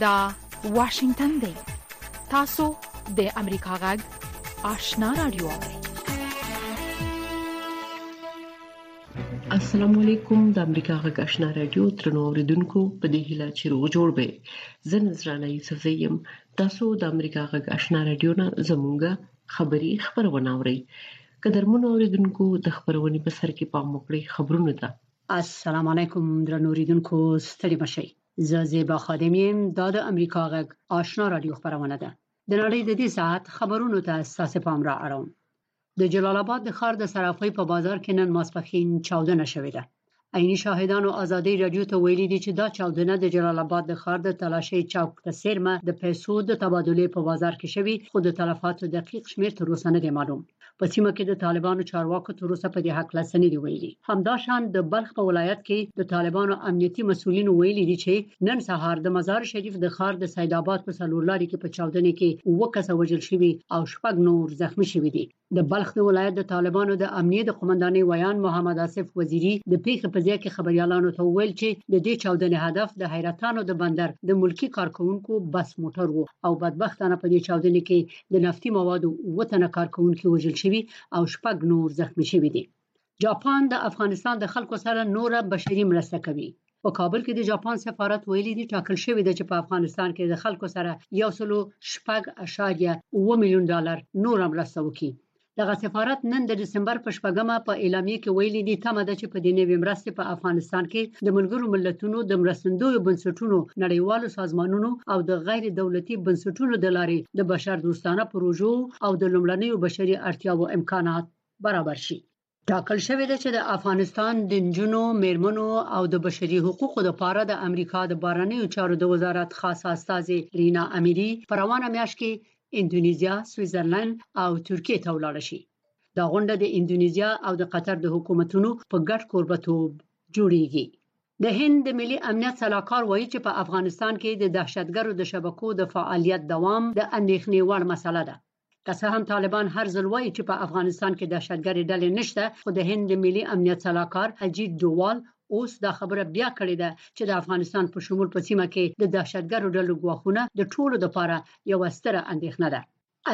دا واشنگتن دی تاسو د امریکا غږ آشنا رادیو السلام علیکم د امریکا غږ آشنا رادیو ترنو اوریدونکو په دې هیله چې روغ جوړ به زه نذرانه یوسف زیم تاسو د امریکا غږ آشنا رادیو نه زمونږه خبری خبرونه اورئ قدرمن اوریدونکو د خبرونې په سر کې پام وکړئ خبرونه ده السلام علیکم درنو اوریدونکو ستړي مشي زه زیبا خادم یم دا د امریکا غږ آشنا رادیو خبرونه ده د نړۍ د دې ساعت خبرونو ته ستاسو پام را اړوم د جلال آباد د ښار د صرافۍ په بازار کې نن ماسپښین چاودنه شوې ده عیني شاهدانو ازادي رادیو ته ویلي دي چې دا چاودنه د جلال آباد د ښار د تلاشۍ چوک په څیرمه د پیسو د تبادلې په بازار کې شوې خو د تلفاتو دقیق شمیر تر اوسه نه دی معلوم په سیمه کې د طالبانو چارواکو تر اوسه په دې حق لسنې دی ویلي همداشان د بلخ په ولایت کې د طالبانو امنیتي مسولینو ویلي دي چې نن سهار د مزار شریف د ښار د سید آباد په څلور لاري کې په چاودنې کې وکسه وجل شوی او شپږ نور زخمی شوی دي د بلخ د ولایت د طالبانو د امنیه د قومندانۍ ویان محمد آصف وزیری د پیښې په ځای کې خبريالانو ته وویل چې د دې چاودنې هدف د حیرتانو د بندر د ملکی کارکونکو بس موټر وو او بدبختانه په دې چاودنې کې د نفتي موادو وتنه کارکونکو وژل شوی او شپږ نور زخمی شوی دي جاپان د افغانستان د خلکو سره نوره بشري مرسته کوي په کابل کې د جاپان سفارت ویلي دي ټاکل شوې ده چې په افغانستان کې د خلکو سره یو سلو شپږ اشاریه اوه میلیون ډالر نور مرسته وکړي دغه سفارت نن د دسمبر په شپږمه په اعلامیه کې ویلي دي تمه ده چې په دې نوې مرستې په افغانستان کې د ملګرو ملتونو د مرستندویو بنسټونو نړیوالو سازمانونو او د غیر دولتي بنسټونو د لارې د بشر دوستانه پروژو او د لومړنیو بشري اړتیاو امکانات برابر شي ټاکل شوې ده چې د افغانستان د نجونو، میرمنو او د بشري حقوقو لپاره د امریکا د بارنیو چارو د وزارت خاصه استاذې رینا امیري په روانه میاشت کې اندونیزیا، سویزرلند او ترکیه ته ولاړ شي. دا غونډه د اندونیزیا او د قطر د حکومتونو په ګډ کوربتوب جوړیږي. د هند د ملي امنیت سلاکار وایي چې په افغانستان کې د دهشتګرو د شبکو د فعالیت دوام د اندېښنې وړ مسله ده که څه هم طالبان هر ځل وایي چې په افغانستان کې دهشتګرې ډلې نشته خو د هند د ملي امنیت سلاکار اجیت ډووال اوس دا خبره بیا کړې ده چې د افغانستان په شمول په سیمه کې د دهشتګرو ډلو ګواښونه د ټولو لپاره یو ستره اندېښنه ده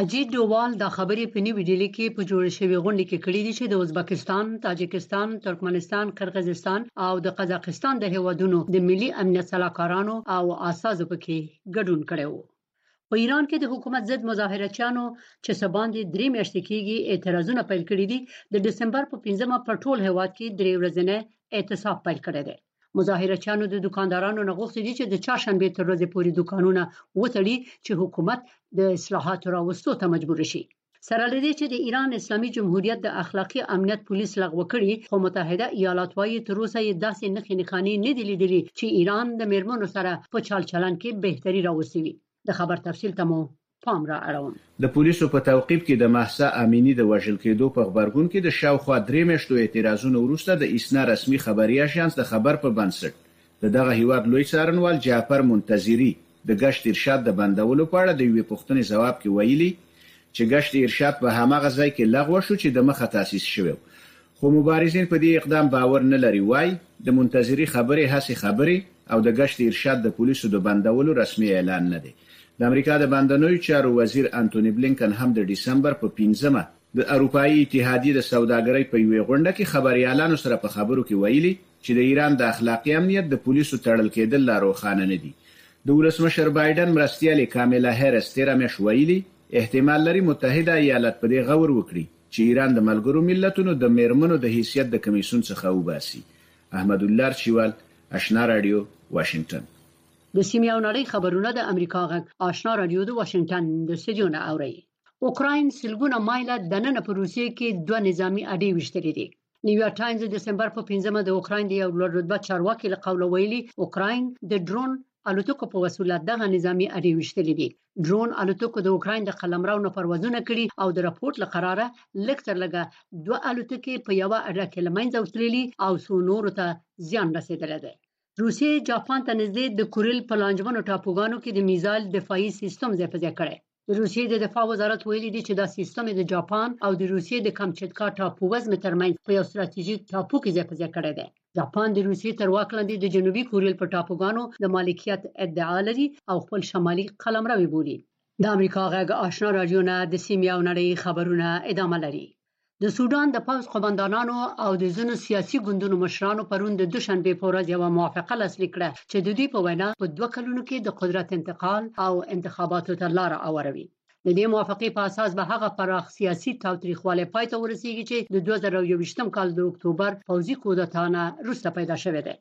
اجیت ډووال دا خبرې په نیوي ډیلي کې په جوړ شوی غونډه کې کړې دي چې د ازبکستان، تاجکستان، ترکمنستان، قرغیزستان او د قزاقستان د هیوادونو د ملي امنیت سلاکارانو او استادو پکې ګډون کړی وو. په ایران کې د حکومت ضد مظاهره چیانو چې سباندې درې میاشتې کېږي اعتراضونه پیل کړي دي د دسمبر په 15مه په ټول هواد کې درې ورځنی اعتصاب پیل کړی دی مظاهره چیانو د دکاندارانو نه غوښتي دي چې د چهارشنبه تر ورځې پورې دکانونه وتړي چې حکومت د اصلاحاتو راوستو ته مجبور شي سره لدې چې د ایران اسلامي جمهوریت د اخلاقی امنیت پولیس لغوه کړي خو متحده ایالات وايي تر اوسه یې داسې نخې نخانې نه دي لیدلي چې ایران د میرمنو سره په چال چلن کې بهتري راوستي وي د خبر تفصیل ته مو پام را اړوم د پولیسو په توقیب کې د مهسا امیني د وژل کېدو په غبرګون کې د شاوخوا درې میاشتو اعتراضونو وروسته د ایسنا رسمي خبري اژانس د خبر په بنسټ د دغه هېواد لوی څارنوال جعفر منتظري د ګشت ارشاد د بندولو په اړه د یوې پوښتنې ځواب کې ویلي چې ګشت ارشاد په هماغه ځای کې لغوه شو چې دمخه تاسیس شوی و خو مبارزین په دې اقدام باور نه لري وايي د منتظري خبرې هسې خبرې او د ګشت ارشاد د پولیسو د بندولو رسمي اعلان نه دی د امریکا د باندنیو چارو وزیر انتوني بلینکن هم د ډیسمبر په پنځمه د اروپايي اتحادیې د سوداګرۍ په یوې غونډه کې خبریالانو سره په خبرو کې ویلي چې د ایران د اخلاقي امنیت د پولیسو تړل کېدل لا روښانه نه دي. د ولسمشر بایډن مرستیالې کاملا هریس تېره میاشت ویلي، احتمال لري متحده ایالات په دې غور وکړي چې ایران د ملګرو ملتونو د مېرمنو د حیثیت د کمېسیون څخه وباسي. احمداللار چیوال، اشنا راډیو، واشنګټن. د سیمې او نړۍ خبرونه د امریکا غږ آشنا راډیو د واشنګټن د استودیو نه اورئ. اوکراین سلګونه مایله دننه په روسیه کې دوه نظامي اډې ویشتلې دي. نیویارک ټایمز د دسمبر په 15مه د اوکراین د یو لوړ رتبه چارواکي له قوله ویلي اوکراین د ډرون الوتکو په وسیله دغه نظامی اډې وشتلې دي ډرون الوتکو د اوکراین د قلمرو نه پروازونه کړي او د راپورټ له قراره لږ تر لږه دوه الوتکې په یو اډه کې لمنځه وتللي او څو نورو ته زیان رسیدلی دی روسیې جاپان ته نږدې د کوریل په لانجمنو ټاپوګانو کې د میزایل دفاعي سیستم ځای په ځای کړی د روسیې د دفاع وزارت ویلي دي چې دا سیستم د جاپان او د روسیې د کمچتکا ټاپو وزمې ترمنځ په یو ستراتیژیک ټاپو کې ځای په ځای کړی دی. جاپان د روسیې تر واک لاندې د جنوبي کوریل په ټاپوګانو د مالکیت ادعا لري او خپل شمالي قلمرو یې بولي. د امریکا غږ آشنا راډیو نه د سیمې او نړۍ خبرونه ادامه لري. د سودان د پوځ قومندانانو او د ځینو سیاسي ګوندونو مشرانو پرون د دوشنبې په ورځ یوه موافقه لاسلیک کړه چې د دوی په وینا په دوه کلونو کې د قدرت انتقال او انتخاباتو ته لار اوروي د دې موافقې په اساس به هغه پراخ سیاسي تاوتریخوالی پای ته ورسیږي چې د 2021 کال د اکتوبر پوځي کودتا نه وروسته پیدا شوی دی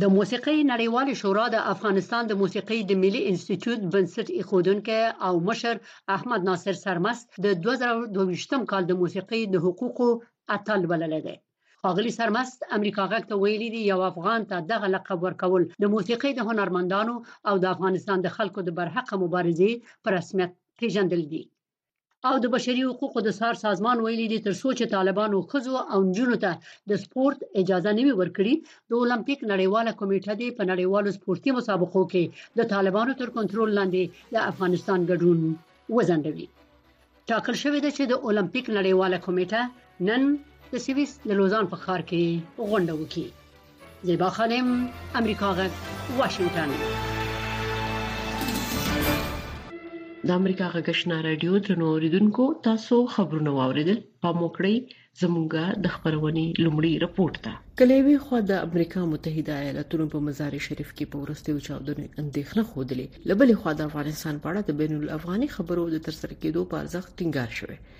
د موسیقۍ نړیوالې شورا د افغانستان د موسیقۍ د ملي انسټیټیوټ بنسټ ایښودونکی او مشر احمد ناصر سرمست د 2022 کال د موسیقۍ د حقوقو اتل بللی دی ښاغلي سرمست امریکا غږ ته ویلي دي یو افغان ته دغه لقب ورکول د موسیقۍ د هنرمندانو او د افغانستان د خلکو د برحق مبارزې په رسمیت پیژندل دي او د بشري حقوقو د سار سازمان ویلي دي تر څو چې طالبانو خزو او نجونو ته د سپورت اجازه نه وي ورکړي د اولمپیک نړیواله کمیټه دې په نړیوالو سپورتي مسابقو کې د طالبانو تر کنټرول لاندې د افغانستان ګډون وزندوي ټاکل شوې ده چې د اولمپیک نړیواله کمیټه نن د سویس د لوزان په ښار کې غونډه وکړي که له یوې خوا د امریکا متحده ایالتونو په مزارشریف کې په وروستیو چاودنو اندېښنه ښودلې، له بلې خوا د افغانستان په اړه د بین الافغاني خبرو د ترسره کېدو په ارزښت ټینګار شوی.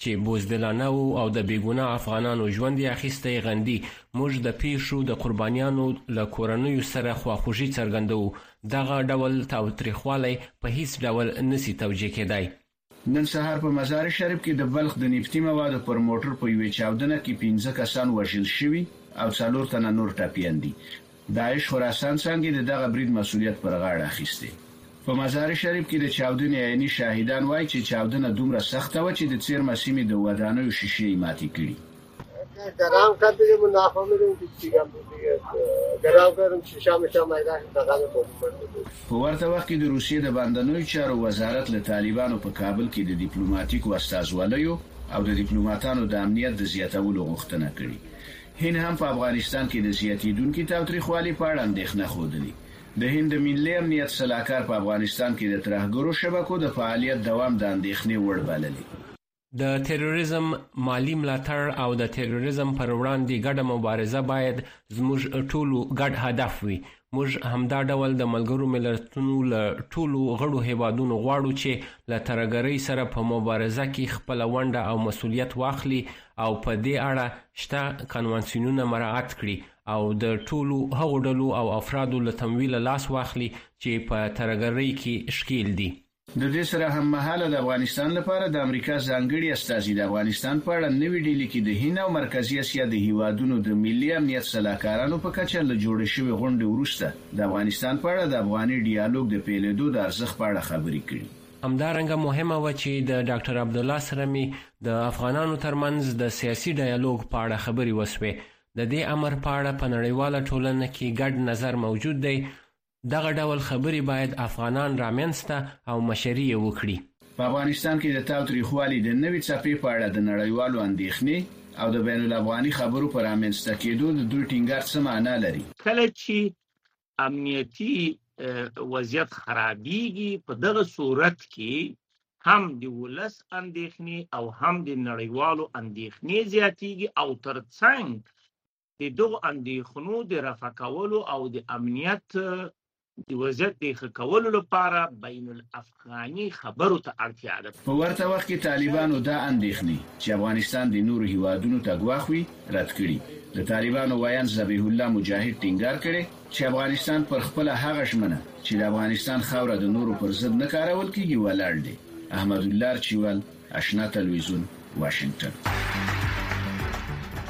چی بوزدلانه وو او د بیګناه افغانانو ژوند یی اخیستی غندی موږ د پیښو د قربانیانو له کورنیو سره خواخوږی څرګندوو دغه ډول تاوتریخوالی په هیڅ ډول نسی توجیه کیدای. نن سهار په مزار شریف کې د بلخ د نفتي موادو پر موټر په یوې چاودنه کې پنځه کسان وژل شوي او څلور تنه نور ټپیان دي. داعش خراسان څانګې د دغه برید مسوولیت پر غاړه اخیستی. په مزار شریف کې د چاودنې عیني شاهدان وايي چې چاودنه دومره سخته وه چې د څېرمه سیمې د ودانیو شیشې یې ماتې کړي. ګرام کر دیجیے منافع میں رہوں کسی کا ګرام کرم شیشا مشا میدان کې دغه نه کوم په ورته وخت کې د روسیې د باندنیو چارو وزارت له طالبانو په کابل کې د دیپلوماتیکو استازولیو او د دیپلوماتانو د امنیت د زیاتولو غوښتنه کړې هند هم په افغانستان کې د زیاتېدونکي تاوتریخوالي په اړه اندېښنه ښودلې. د هند د ملي امنیت سلاکار په افغانستان کې د ترهګرو شبکو د فعالیت دوام د اندېښنې وړ بللی. د ترورېزم مالي ملاتړ او د ترورېزم پر وړاندې ګډه مبارزه باید زموږ ټولو ګډ هدف وي، موږ همدا ډول د ملګرو ملتونو له ټولو غړو هیوادونو غواړو چې له ترهګرۍ سره په مبارزه کې خپله ونډه او مسولیت واخلي او په دې اړه شته کنوانسیونونه مراعات کړي او د ټولو هغو ډلو او افرادو له تمویله لاس واخلي چې په ترهګرۍ کې ښکیل دي. د دې سره هممهاله د افغانستان لپاره د امریکا ځانګړي استازي د افغانستان په اړه نوي ډیلي کې د هند او مرکزي اسیا د هیوادونو د ملي امنیت سلاکارانو په کچه له جوړې شوې غونډې وروسته د افغانستان په اړه د افغاني ډیالوګ د پیلیدو د ارزښت په اړه خبرې کړي. همدارنګه مهمه وه چې د ډاکټر عبدالله سره مې د افغانانو ترمنځ د سیاسي ډیالوګ په اړه خبرې وشوې، د دې امر په اړه په نړیواله ټولنه کې ګډ نظر موجود دی دغه ډول خبري باید افغانان رامنځ ته او مشري یې وکړي. په افغانستان کې د تاوتریخوالي د نوې څپې په اړه د نړیوالو اندېښنې او د بین الافغاني خبرو په رامنځ ته کېدو د دوی ټینګار څه معنا لري؟ کله چې امنیتي وضعیت خرابېږي، په دغه صورت کې هم د ولس اندېښنې او هم د نړیوالو اندېښنې زیاتېږي او تر څنګ د دغو اندېښنو د رفع کولو او د امنیت د وضعیت د ښه کولو لپاره بین الافغاني خبرو ته اړتیا ده. په ورته وخت کې طالبانو دا اندېښنې چې افغانستان د نورو هېوادونو ته ګواښ وي، رد کړي. د طالبانو ویاند ذبیح الله مجاهد ټینګار کړی چې افغانستان پر خپله هغه ژمنه چې د افغانستان خاوره د نورو پر ضد نه کارول کېږي، ولاړ دی. احمدالله چیول اشنا تلویزیون واشنګټن.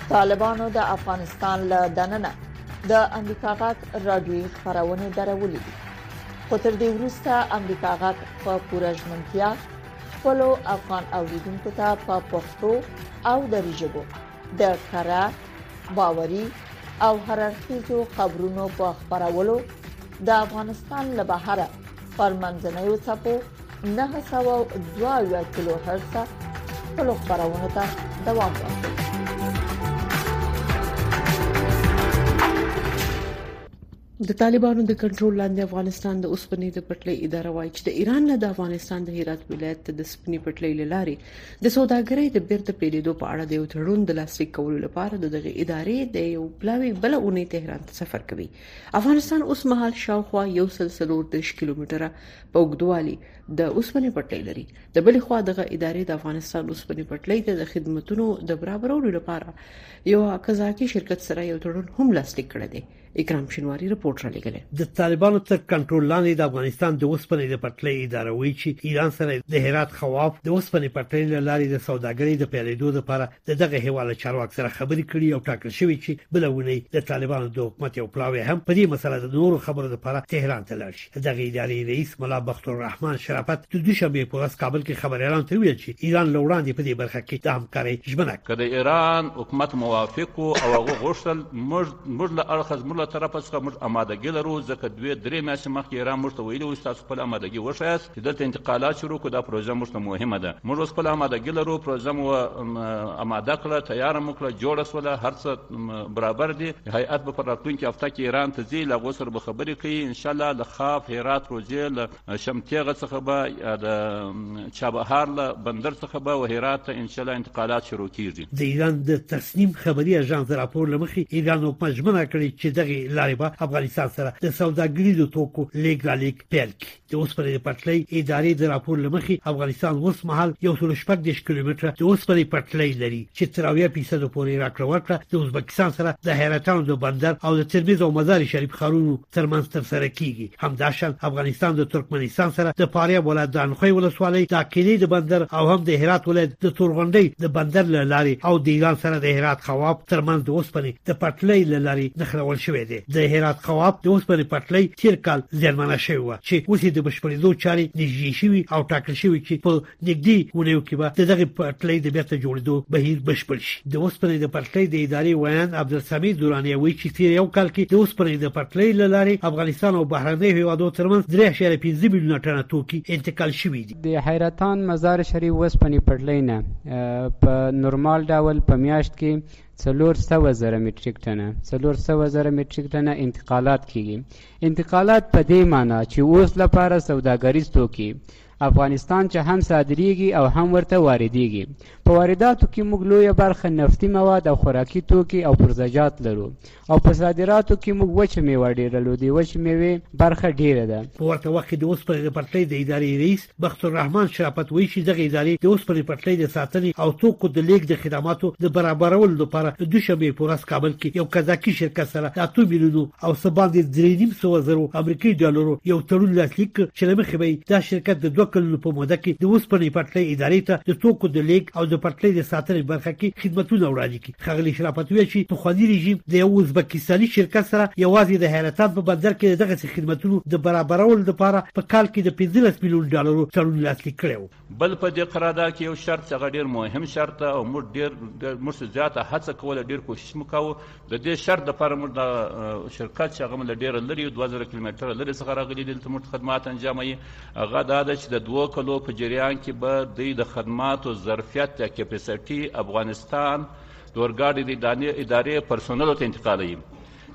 طالبانو د افغانستان له دننه د امریکا غاک رادیوي خبرونه درولې دي خو تر دې وروسته امریکا غاک په پوره ژمنتیا خپل افغان اوریدونکو ته په پښتو او دری ژبه د کره باوري او هررخیزو خبرونو په خبرولو د افغانستان له بهره پر منځنیو څپو 902 کیلو هرتز خپل خبرونه ته دوام ورکړئ د طالبانو د کنټرول لاندې افغانستان د اوسپنې د پټلۍ اداره وایي چې د ایران نه د افغانستان د هرات ولایت ته د سپنې پټلۍ لارې د سوداګرۍ د بیرته پیلېدو په اړه د یو تړون د لاسلیک کولو لپاره د دغه ادارې د یو پلاوي بل اونۍ تهران ته سفر کوي افغانستان اوس مهال شاوخوا یو سل سلور دیش کیلومتره په اوږدوالي د اوسپنې پټلۍ لري د بلې خوا دغه ادارې د افغانستان اوسپنې پټلۍ ته د خدماتو د برابرولو لپاره یو قزاقي شرکت سره یو تړون هم لاسلیک کړی دی اکرام شینواری رپورټ را لګل د طالبانو تر کنټرول لاندې د افغانستان د اوسپنې د پټلۍ اداره وایي چې ایران سره د هرات خواف د اوسپنې پټلۍ لارې د سوداګرۍ د پیلېدو لپاره د دغه هیواد له چارواکو سره خبرې کړي او ټاکل شوې چې بل ونی د طالبانو د حکومت یو پلاوی هم په دې مسله د نورو خبرو لپاره تهران ته لاړ شي دغه ادارې رئیس ملا بختور الرحمن شرافت د دوشنبه په ورځ کابل کې خبريالان ته ویل چې ایران له وړاندې په دې برخه کې د همکارۍ ژمنه کړې د ایران حکومت موافق او هغه غوښتل موږ موږ له اړخه زموږ له طرفه څخه موږ آمادګي لرو ځکه دوی درې میاشتې مخکې ایران موږ ته ویلي و چې تاسو خپله آمادګي وښایاست چې دلته انتقالات شروع کړو دا پروژه موږ ته مهمه ده موږ اوس خپله امادګي لرو پروژه مو اماده کړه تیاره مو کړه جوړه سوله هر څه برابر دي هیئت به په راتلونکي هفته کې ایران ته ځي له هغو سره به خبرې کوي انشاءالله له خاف هرات روزې له شمتېغه څخه به د چابهار له بندر څخه به و هرات ته انشاءالله انتقالات شروع کیږي د ایران د تسنیم خبري اژانس راپور لمخې ایران حکومت ژمنه کړې چې دغه لارې به افغانستان سره د سوداګریزو توکو لیږدالیږد پیل کړي د اوسپنې د پټلۍ ادارې د راپور لمخې افغانستان اوس مهال یو سل شپږ دېرش کیلومتره د اوسپنې پټلۍ لري چې تر اویا فیصدو پورې راکړه ورکړه د ازبکستان سره د حیرتان د بندر او د ترمز او مزار شریف ښارونو ترمنځ ترسره کیږي همداشان افغانستان د ترکمنستان سره د فاریاب ولایت د انخوی ولسوالۍ د عقیلې د بندر او هم د هرات ولایت د تورغونډۍ د بندر له لارې او د ایران سره د هرات خواب ترمنځ د اوسپنې د پټلۍ له لارې نښلول شوی دی د هرات خواب د اوسپنې پټلۍ تیر کال زیانمنه شوې وه چې اوس د بشپړېدو چارې نږدې شوي او ټاکل شوی چې په نږدې ونیو کې به د دغه پټلۍ د بیرته جوړېدو بهیر بشپړ شي د اوسپنې د پټلۍ د ادارې ویاند عبدالسمې دوراني وایي چې تیر یو کال کې د اوسپنې د پټلۍ له لارې افغانستان او بهرنۍ هیوادو ترمنځ 3.5 میلیونه ټنه توکي انتقال شوي دي د حیرتان مزار شریف اوسپنې پټلۍ نه په نورمال ډول په میاشت کې څلور سوه زره مټریک ټنه څلور سوه زره مټریک ټنه انتقالات کیږي انتقالات په دې معنی چې اوس لپاره سوداګریز توکي افغانستان چې هم صادریږي او هم ورته واردیږي په وارداتو کې موږ لویه برخه نفتي مواد او خوراکي توکي او پرزجات لرو او په صادراتو کې موږ وچه میوه ډیره لو دی وچې میوې برخه ډیره ده. په ورته وخت کې د اوسپنې د پټلۍ د ادارې رئیس بخت الرحمن شرافت وایي چې دغه ادارې د اوسپنې پټلۍ د ساتنې او توکو د لیږد د خدماتو د برابرولو لپاره د دوشنبې په ورځ کابل کې یو قزاقي شرکت سره د اتو میلیونو او څه باندې درې نیم سوه زرو امریکایي ډالرو یو تړون لاسلیک کړ چې له مخې به یې دا شرکت د دوه کلونو په موده کې د اوسپنې پټلۍ ادارې ته د توکو د لیږد او د پټلۍ د ساتنې برخه کې خدمتونه وړاندې کړي ښاغلی شرافت وویل چې پخواني رژیم د یو ازبکستاني شرکت سره یوازې د حیرتان په بندر کې د دغسې خدمتونو د برابرولو لپاره په کال کې د پنځلس میلیون ډالرو تړون لاسلیک کړی و بل په دې قرارداد کې یو شرط چې هغه ډېر مهم شرط او موږ ډېر موږ زیاته هڅه کوله ډېر کوشش مو کاوه د دې شرط دپاره موږ د شرکت چې هغه له ډېره لرې دوه زره کیلومتره لرې څخه راغلي دلته موږ خدمات انجاموي هغه دا ده چې د دوو کلو په جریان کې به دوی د خدماتو ظرفیت یا کپیسټي افغانستان د اورګاډي د ادارې پرسونلو ته انتقالوي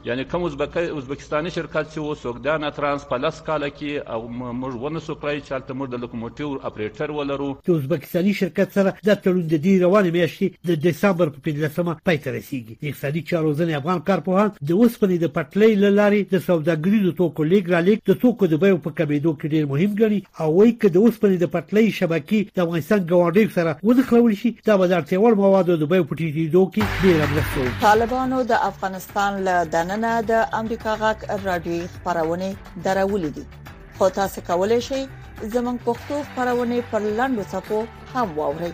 یعنی کوم ازبکستاني شرکت چې و سوګدانا ترانس په لس کاله کې او موږ ونسو کړای چې هلته موږ د لوکوموټیو اپریټر ولرو د ازبکستاني شرکت سره دا تړون د دې روانې میاشتې د دسامبر په پنځلسمه پای ته رسیږي. د اقتصادي چارو ځینې افغان کارپوهان د اوسپنې د پټلۍ له لارې د سوداګریزو توکو لیږد رالیږد د توکو د بیو په کمېدو کې ډېر مهم ګڼي او وایي که د اوسپنې د پټلۍ شبکې د افغانستان ګاونډیو سره ونښلول شي دا به د اړتیا وړ موادو د بیو په ټیټېدو کې ډېره مرسته وکړي طالبانو د افغانستان له دننه د امریکا غږ رادیوي خبرونه درولې دي خو تاسو کولی شئ زموږ پښتو خبرونه پر لاندو ټکو هم واورئ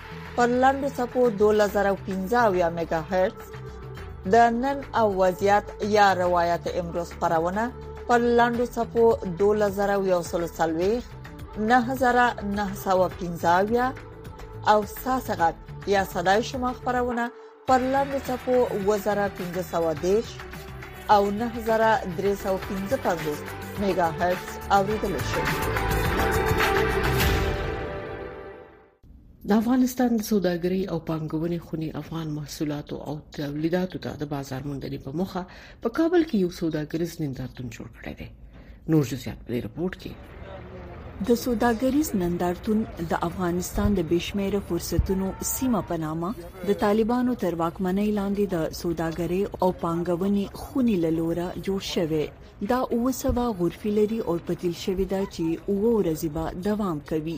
پر لاندو سپو 2015 میگا هرتز د نن او وضعیت یا روایت امروز خبرونه پر لاندو سپو 2040 9915 او ساسغت یا صداي شما خبرونه پر لاندو سپو 2015 او 9355 میگا هرتز اوریدل شي د افغانستان د سوداګرۍ او پانګونې خونې افغان محصولاتو او تولیداتو ته د بازار موندنې په مخه په کابل کې یو سوداګریز نندارتون جوړ کړی دی نور جزئیات په رپورت کې د سوداګریز نندارتون د افغانستان د بشمیره فرصتونو سیمه په نامه د طالبانو تر واکمنۍ لاندې د سوداګرۍ او پانګونې خونی لوره جوړ شوی دا اوسوا غرفي لري او پتیل شوی دا چې اوو ورځې به دوام کوي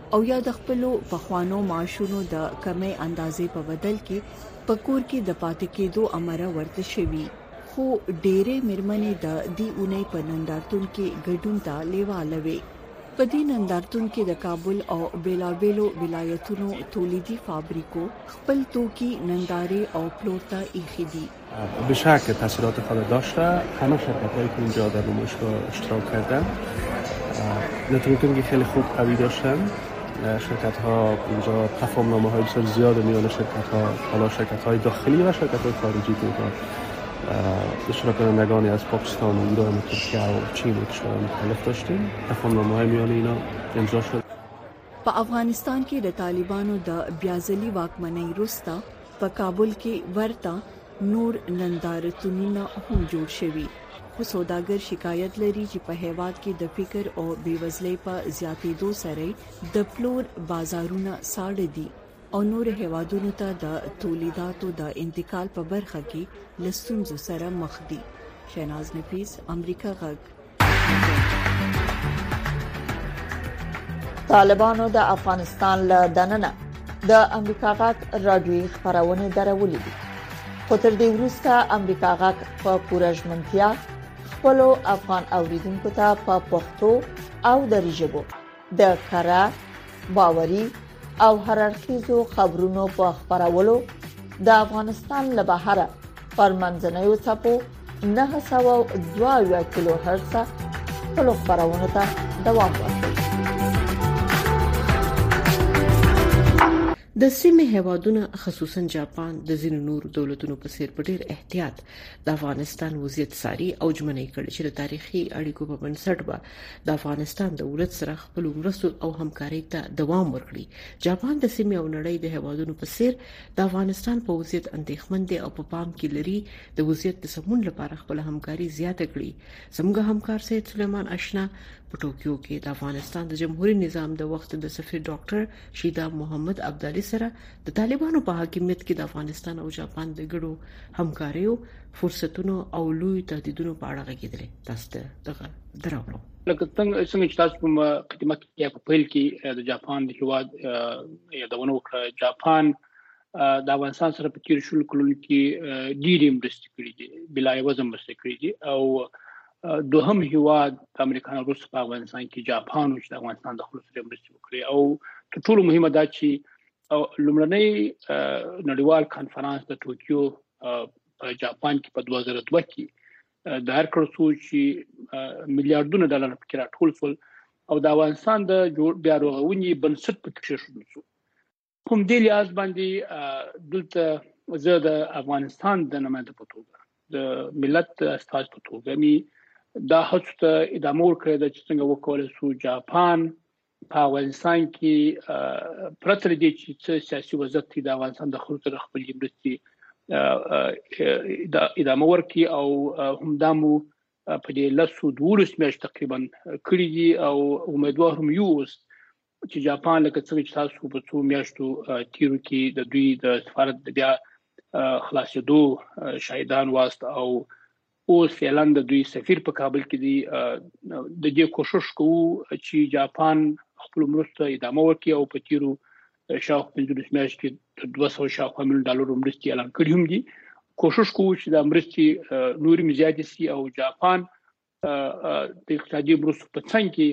او یا د خپلو پخوانو معاشونو د کمې اندازې په بدل کې په کور کې د پاتې کېدو امر ورته شوی خو ډېری مرمنې د دی اونۍ په نندارتون کې ګډون ته لیواله وي په دې نندارتون کې د کابل او بیلابیلو ولایتونو تولیدي فابریکو خپل توکي نندارې او پلور ته ایښي دي به شک تاثیرات خود داشته همه شرکت هایی که اینجا در نمایشگاه اشتراک کردن نتیجه که خیلی خوب قوی داشتن شرکت ها اینجا تفاهم نامه های بسیار زیاد میان شرکت ها حالا شرکت های داخلی و شرکت های خارجی بود اشتراک کنندگانی از پاکستان و ایران و ترکیه و چین و کشورهای مختلف داشتیم تفاهم نامه های میان اینا امضا شد په افغانستان کې د طالبانو د بیاځلي واکمنۍ وروسته په کابل کې ورته نور نندارتونونه هم جوړ شوي خو سوداګر شکایت لري چې په هیواد کې د فکر او بیوزلۍ په زیاتېدو سره د پلور بازارونه ساړه دي او نور هیوادونو ته د تولیداتو د انتقال په برخه کې له ستونزو سره مخ دي شیناز نفیس امریکا غږ طالبانو د افغانستان له دننه د امریکا غاک رادیوي خبرونه درولې دي خو تر دې وروسته امریکا غاک په پوره ژمنتیا خپل افغان اوریدونکو ته په پښتو او دری ژبه د کره باوري او هررخیزو خبرونو په خبرولو د افغانستان له بهره پر منځنوي چپو 902 کیلو هرتز خپل خبرونه ته دوام ورکړي د سیمې هیوادونه خصوصا جاپان د ځینو نورو دولتونو په څیر په ډیر احتیاط د افغانستان وضعیت ساري او جمنې کړي چې د تاریخي اړیکو په بنسټ به د افغانستان د ولس سره خپل مرستو او همکارۍ ته دوام ورکړي جاپان د سیمې او نړۍ د هوادونو په څیر د افغانستان په وضعیت اندېښمن دی او په پام کې لري د وضعیت د سمون لپاره خپل همکاري زیاته کړي زموږ همکار سید سلیمان آشنا په ټوکیو کې د افغانستان د جمهوریت نظام د وخت د سفیر ډاکټر شیدا محمد عبدالي سره د طالبانو په حاکمیت کې د افغانستان او جاپان د ګډو همکاریو فرصتونو او لوی تهدیدونو په اړه غږیدلې تاسو ته دغه دراوړو لکه څنګه څنګه چې تاسو کوم خدمت کې په پیل کې د جاپان د هواد یادونه وکړه جاپان د افغانستان سره په تیر شول کلونو کې ډېری مرستې کړې دي بلا یوازې مرستې کړې دي او دوهم هواد د امریکا نه روس په افغانستان کې جاپان او چې د افغانستان د خلکو سره مرستې وکړي او ټول مهمه دا چې او لومړنۍ نړیوال کانفرنس د ټوکیو په جاپان کې په 2002 کې د هر کړو څو چې میلیارډونه ډالر پکې راټول شول او د افغانستان د جوړ بیا رغونې بنسټ پکې شروع شو کوم دی لیاز باندې دلته زه د افغانستان د نماینده په توګه د ملت استاد په توګه می دا هڅه ته ادامه ورکړې ده چې څنګه وکولای شو جاپان په افغانستان کې پرته له دې چې څه سیاسي وضعیت کې د افغانستان د خلکو سره خپلې مرستې ادامه ورکړي او همدا مو په دې لسو دولس میاشت تقریبا کړی دي او امیدوار هم یو اوس چې جاپان لکه څنګه چې تاسو په څو میاشتو تیرو کې د دوی د سفارت بیا خلاصېدو شاهدان واست او اوس فعلا د دوی سفیر په کابل کې دی د دې کوشش کوو چې جاپان خپل مرسته ادامه ورکړي او په تیرو شاوخوا 15 میاشت کې تر 200 شاوخوا میلیون ډالر مرستې اعلان کړې هم دي کوشش کوو چې د مرستې نورې مزیاتې سي او جاپان د اقتصادي مرستو په څنګ کې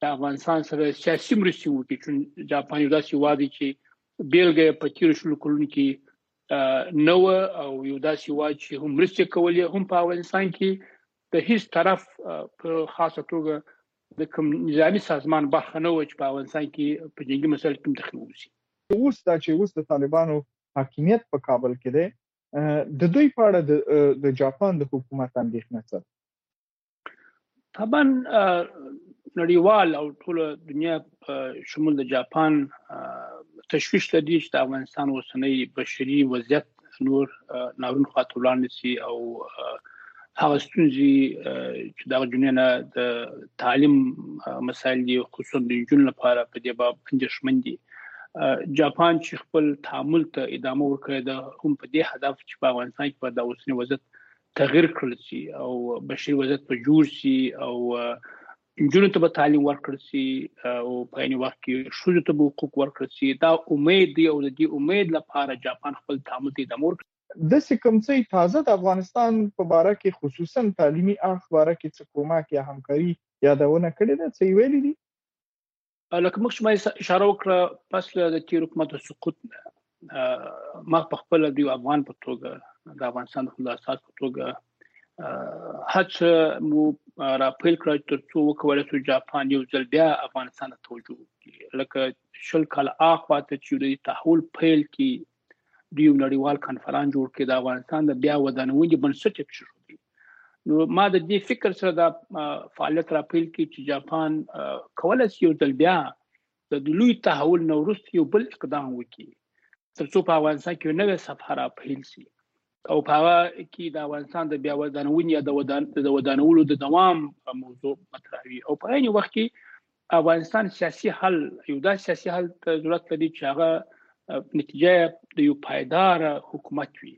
د افغانستان سره سیاسي مرستې وکړي چې جاپان یو داسې هیواد دی چې بیلګه په تیر شلو کلونو کې نو او یو داسې هیواد چې هم مرستې کولې هم په افغانستان کې د هیڅ طرف په خاصه توګه د کوم نظامی سازمان برخه نه و چې په افغانستان کې په جنگي مسایل کې متخلي وسی اوس دا چې اوس د طالبانو حاکمیت په کابل کې دی د دوی په اړه د جاپان د حکومت اندېښنه څه طبعا نړیوال او ټول دنیا شمول د جاپان تشویش لري چې د افغانستان اوسنۍ بشري وضعیت نور نارون خاطر وړاندې سي او هغه ستونزې چې د جنونه د تعلیم مسایل دي خصوصا د جون لپاره په دې باب اندېښمن دي جاپان چې خپل تعامل ته ادامه ورکړي د هم په دې هدف چې په افغانستان کې په داوسنی وضعیت تغیر کړل شي او بشري وضعیت په جوړ شي او جنونو ته به تعلیم ورکړ شي او په عین وخت کې شوزو ته به حقوق ورکړ شي دا امید دی او د دې امید لپاره جاپان خپل تعامل ته ادامه ورکړي د سکم چې تازه د افغانستان په باره کې خصوصا تعلیمي اړخ باره کې څه کومک یا همکاري یادونه کړې ده څه ویلي دي لکه موږ شمه اشاره وکړه پس له د تیر حکومت سقوط ما په خپل دی افغان په توګه د افغانستان د خپل اساس په توګه هڅه مو را پیل کړ تر څو وکولای شو جاپان یو ځل بیا افغانستان ته توجه وکړي لکه شل کال اخوا ته چې د تحول پیل کې د یو نړیوال کانفرنس جوړ کړي د افغانستان د بیا ودانونې بنسټ یې شروع کړي نو ما د دې فکر سره دا فعالیت را پیل کړي چې جاپان کولای شي یو ځل بیا د لوی تحول نورست یو بل اقدام وکړي ترڅو په افغانستان کې نوې صفحه را پیل شي او په هغه کې د افغانستان د بیا ودانونې یا د ودان د ودانولو د دوام موضوع مطرح وي او په عین وخت کې افغانستان سیاسي حل یو دا سیاسي حل ته ضرورت لري چې هغه نتیجه د یو پایدار حکومت وي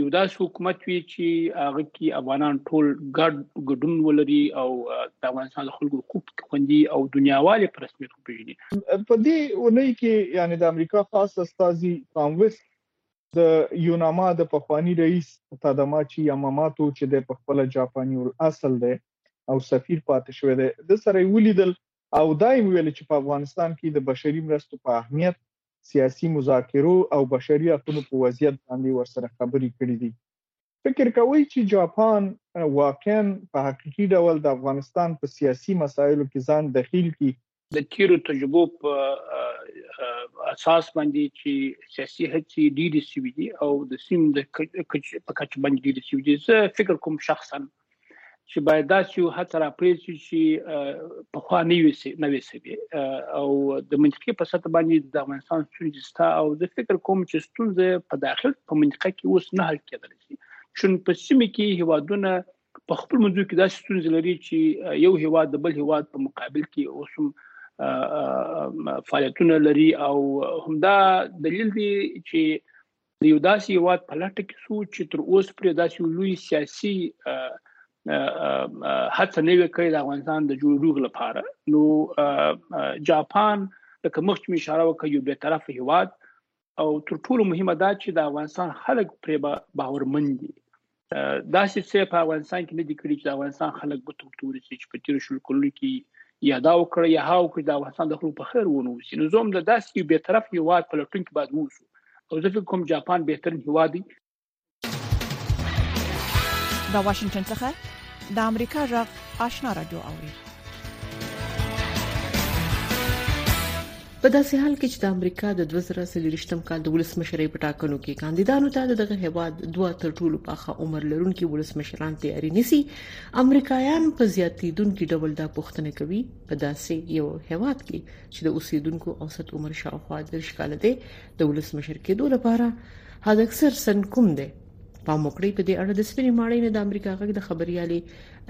یو داس حکومت وي چې هغه کې افغانان ټول ګډ ګډون ولري او د افغانستان د خلکو حقوق خوندي او دنیاوالي پر رسمیت وپیژني په دې ونې کې یعنی د امریکا خاص استاذي کانویس د یوناما د پخوانی رئیس تاداماچی یاماماتو چې د پخپل جاپانی الاصل دی او سفیر پاتې شوی دی د سره ولیدل او دایم ویل چې په افغانستان کې د بشري مرستو په اهمیت سیاسي مذاکرو او بشري حقوقو په وضعیت باندې ورسره خبرې کړې دي فکر کوي چې جاپان واقعا په حقيقي ډول د افغانستان په سیاسي مسایلو کې ځان دخیل کی د تیرو تجربو په اساس باندې چې سیاسي هڅې ډېرې شوې دي او د سیم د په کچ باندې ډېرې شوې دي زه فکر کوم شخصا چې باید داسې یو هڅه راپرې شي چې په خوا نه وي نه وي سوي او د منطقې په سطح باندې د افغانستان ستونزې ستا او زه فکر کوم چې ستونزې په داخل په منطقه کې اوس نه حل کېدل شي چون په سیمه کې هوادونه په خپل منځو کې داسې ستونزې لري چې یو هیواد د بل هیواد په مقابل کې اوس هم فعالیتونه لري او همدا دلیل دی چې د یو داسې هیواد په لټه کې سو چې تر اوسه پرې داسې لوی سیاسي هڅه نه وي کړې د افغانستان د جوړولو لپاره نو جاپان د کومخت می اشاره وکړه یو به طرف هیواد او تر ټولو مهمه دا چې د افغانستان خلک پرې به باورمن دي دا چې څه په افغانستان کې نه دي کړی چې د افغانستان خلک به تر توري چې په تیر شل کلونو کې یا دا وکړي یا هاو کې د افغانستان د خلکو په خیر ونه وسی نو زوم د داسې به طرف هیواد په لټون کې باید ووسو او زه فکر کوم جاپان به تر هیواد دا واشنگټن څخه د امریکا جغ آشنا را جو اوري په داسې حال کې چې د امریکا د 2023م کال د ولسمشرۍ په ټاکنو کې کاندیدانو ته دغه هیواد دوه تر ټولو پاخه عمر لرونکي ولسمشران تیاری نیسي امریکایان په زیاتیدونکو ډول دا پوښتنه کوي په داسې یو هیواد کې چې د اوسیدونکو اوسط عمر شاوخوا 10 کال دی د ولسمشر کېدو لپاره حداکثر سن کوم دی پام وکړئ په دې اړه د سپینې ماړۍ نه د امریکا غږ د خبريالې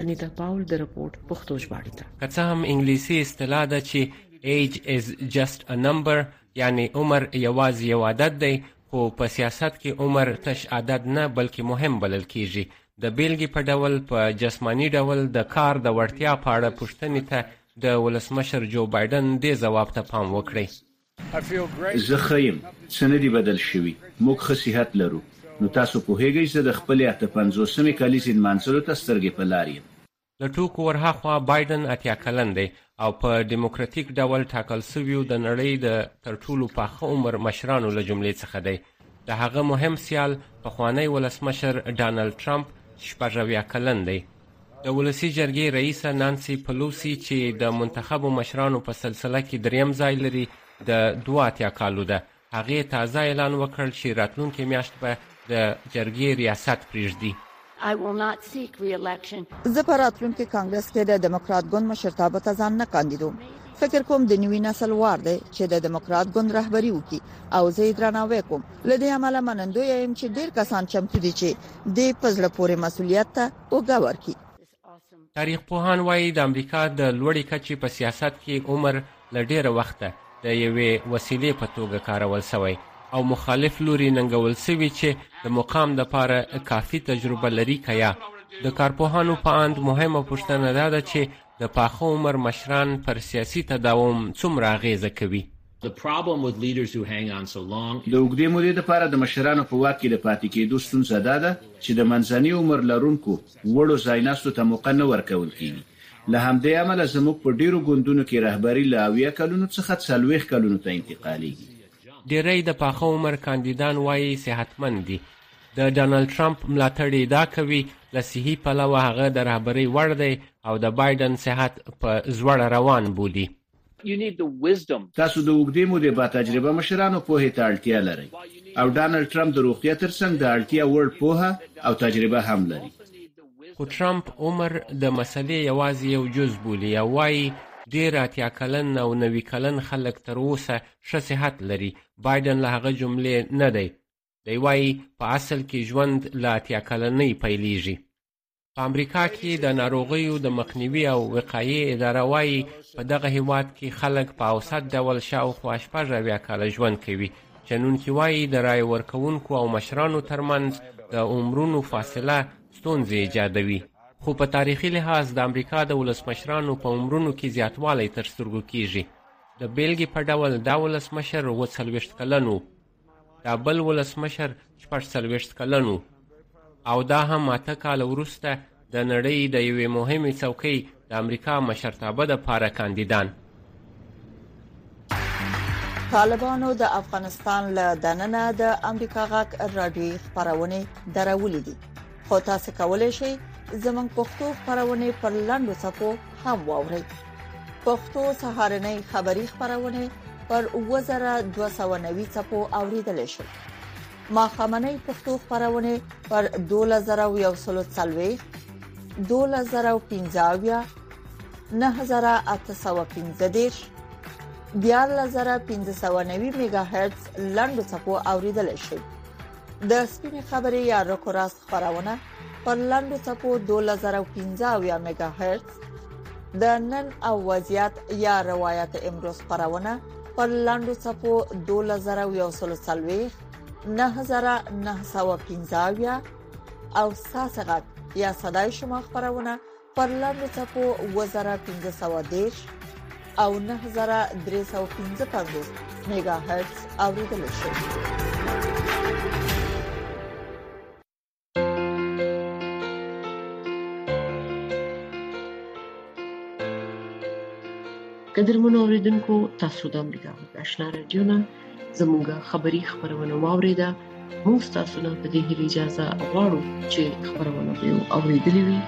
انیتا پاول د رپورټ پښتو ژباړې ته که څه هم انګلیسي اصطلاح ده چې Age is just a number یعنی عمر یوازې یو عدد دی خو په سیاست کې عمر تش عدد نه بلکې مهم بلل کیږي د بیلګې په ډول په جسمانی ډول د کار د وړتیا په اړه پوښتنې ته د ولسمشر جو بایډن دې ځواب ته پام وکړئ زه ښه یم، څه نه دي بدل شوي، موږ ښه صحت لرو، نو تاسو پوهېږئ زه د خپلې اته پنځوسمې کلیزې نمانځلو ته سترګې په لار یم. له ټوکو ورهاخوا بایډن اتیا کلن دی او په ډیموکراتیک ډول ټاکل شویو د نړۍ د تر ټولو پاخه عمر مشرانو له جملې څخه دی. د هغه مهم سیال پخوانی ولسمشر ډانلډ ټرمپ شپږ اویا کلن دی. د ولسي جرګې رئیسه نانسي پلوسي چې د منتخبو مشرانو په سلسله کې دریم ځای لري د دوه اتیا کالو ده هغې تازه اعلان وکړ چې راتلونکې میاشت به د جرګې ریاست پریږدي زه په راتلونکي کانګرس کې د دیموکرات ګوند مشرتابه ته ځان نه کاندیدوم فکر کوم د نوي نسل وار دی چې د دیموکرات ګوند رهبری وکړي او زه یې درناوی کوم له دې امله منندوی یم چې ډېر کسان چمتو دي چې دې په زړه پورې مسوولیت ته اوږه ورکړي. تاریخ پوهان وايي د امریکا د لوړې کچې په سیاست کې عمر له ډېره وخته د یوې وسیلې په توګه کارول شوی او مخالف لوري ننګول شوي چې د مقام لپاره کافي تجربه لري که یا د کارپوهانو په اند مهمه پوښتنه دا ده چې د پاخه عمر مشران پر سیاسي تداوم څومره اغېزه کوي. د اوږدې مودې لپاره د مشرانو په واک کې د پاتې کېدو ستونزه دا ده چې د منځني عمر لرونکو وړو ځایناستو ته موقع نه ورکول کېږي. له همدې امله زموږ په ډېرو ګوندونو کې رهبري له اویا کلونو څخه څلوېښت کلونو ته انتقالېږي. ډېری د پاخه عمر کاندیدان وايي صحتمند دي. د ډانلډ ټرمپ ملاتړي ادعا کوي له صحي پلوه هغه د رهبرۍ وړ دی او د بایډن صحت په زوړه روان بولي. تاسو د اوږدې مودې باتجربه مشرانو پوهې ته اړتیا لرئ او ډانلډ ټرمپ د روغتیا ترڅنګ د اړتیا وړ پوهه او تجربه هم لري. خو ټرمپ عمر د مسئلې یوازې یو جز بولي او وايي، ډېر اتیا کلن او نوي کلن خلک تر اوسه ښه صحت لري. بایډن له هغه جملې نه دی. دی وايي، په اصل کې ژوند له اتیا کلنۍ پیلېږي. په امریکا کې د ناروغیو د مخنیوي او وقایې اداره وایي په دغه هیواد کې خلک په اوسط ډول شاوخوا شپږ اویا کاله ژوند کوي شنونکي وایي د رای ورکوونکو او مشرانو ترمنځ د عمرونو فاصله ستونزې ایجادوي خو په تاریخي لحاظ د امریکا د ولسمشرانو په عمرونو کې زیاتوالی تر سترګو کیږي د بیلګې په ډول دا ولسمشر اووه څلوېښت کلن و دا بل ولسمشر شپږ څلوېښت کلن و او دا هم اته کاله وروسته د نړۍ د یوې مهمې څوکۍ د امریکا مشرتابه لپاره کاندیدان طالبانو د افغانستان له دننه د امریکا غاک رادیوي خبرونه درولې دي خو تاسو کولی شئ زموږ پښتو خبرونه پر لاندو صفحو هم واورئ پښتو سهارنۍ خبری خبرونه پر 2290 صفحو اوریدل شئ ما خامنۍ پښتو خبرونه پر 2140 2015 9815 14590 میگا هرتز لاندو صفحو اوریدل شئ د سپینې خبرې یا رکوراس خبرونه پر لاندو ټکو 2015 یا میگا هرتز د نن او وضعیت یا روایت امروز خبرونه پر لاندو ټکو 2040 9915 او ساسغت یا صداي شما خبرونه پر لاندې ټکو 2513 او 9355 میگا هرتز اوریدل شي قدرمنو اوریدونکو تاسو د امریکا غږ آشنا رادیو نه زموږه خبری خبرونه واوریده موږ تاسو نه په دې هیله اجازه غواړو چې خبرونه به اوریدلې وي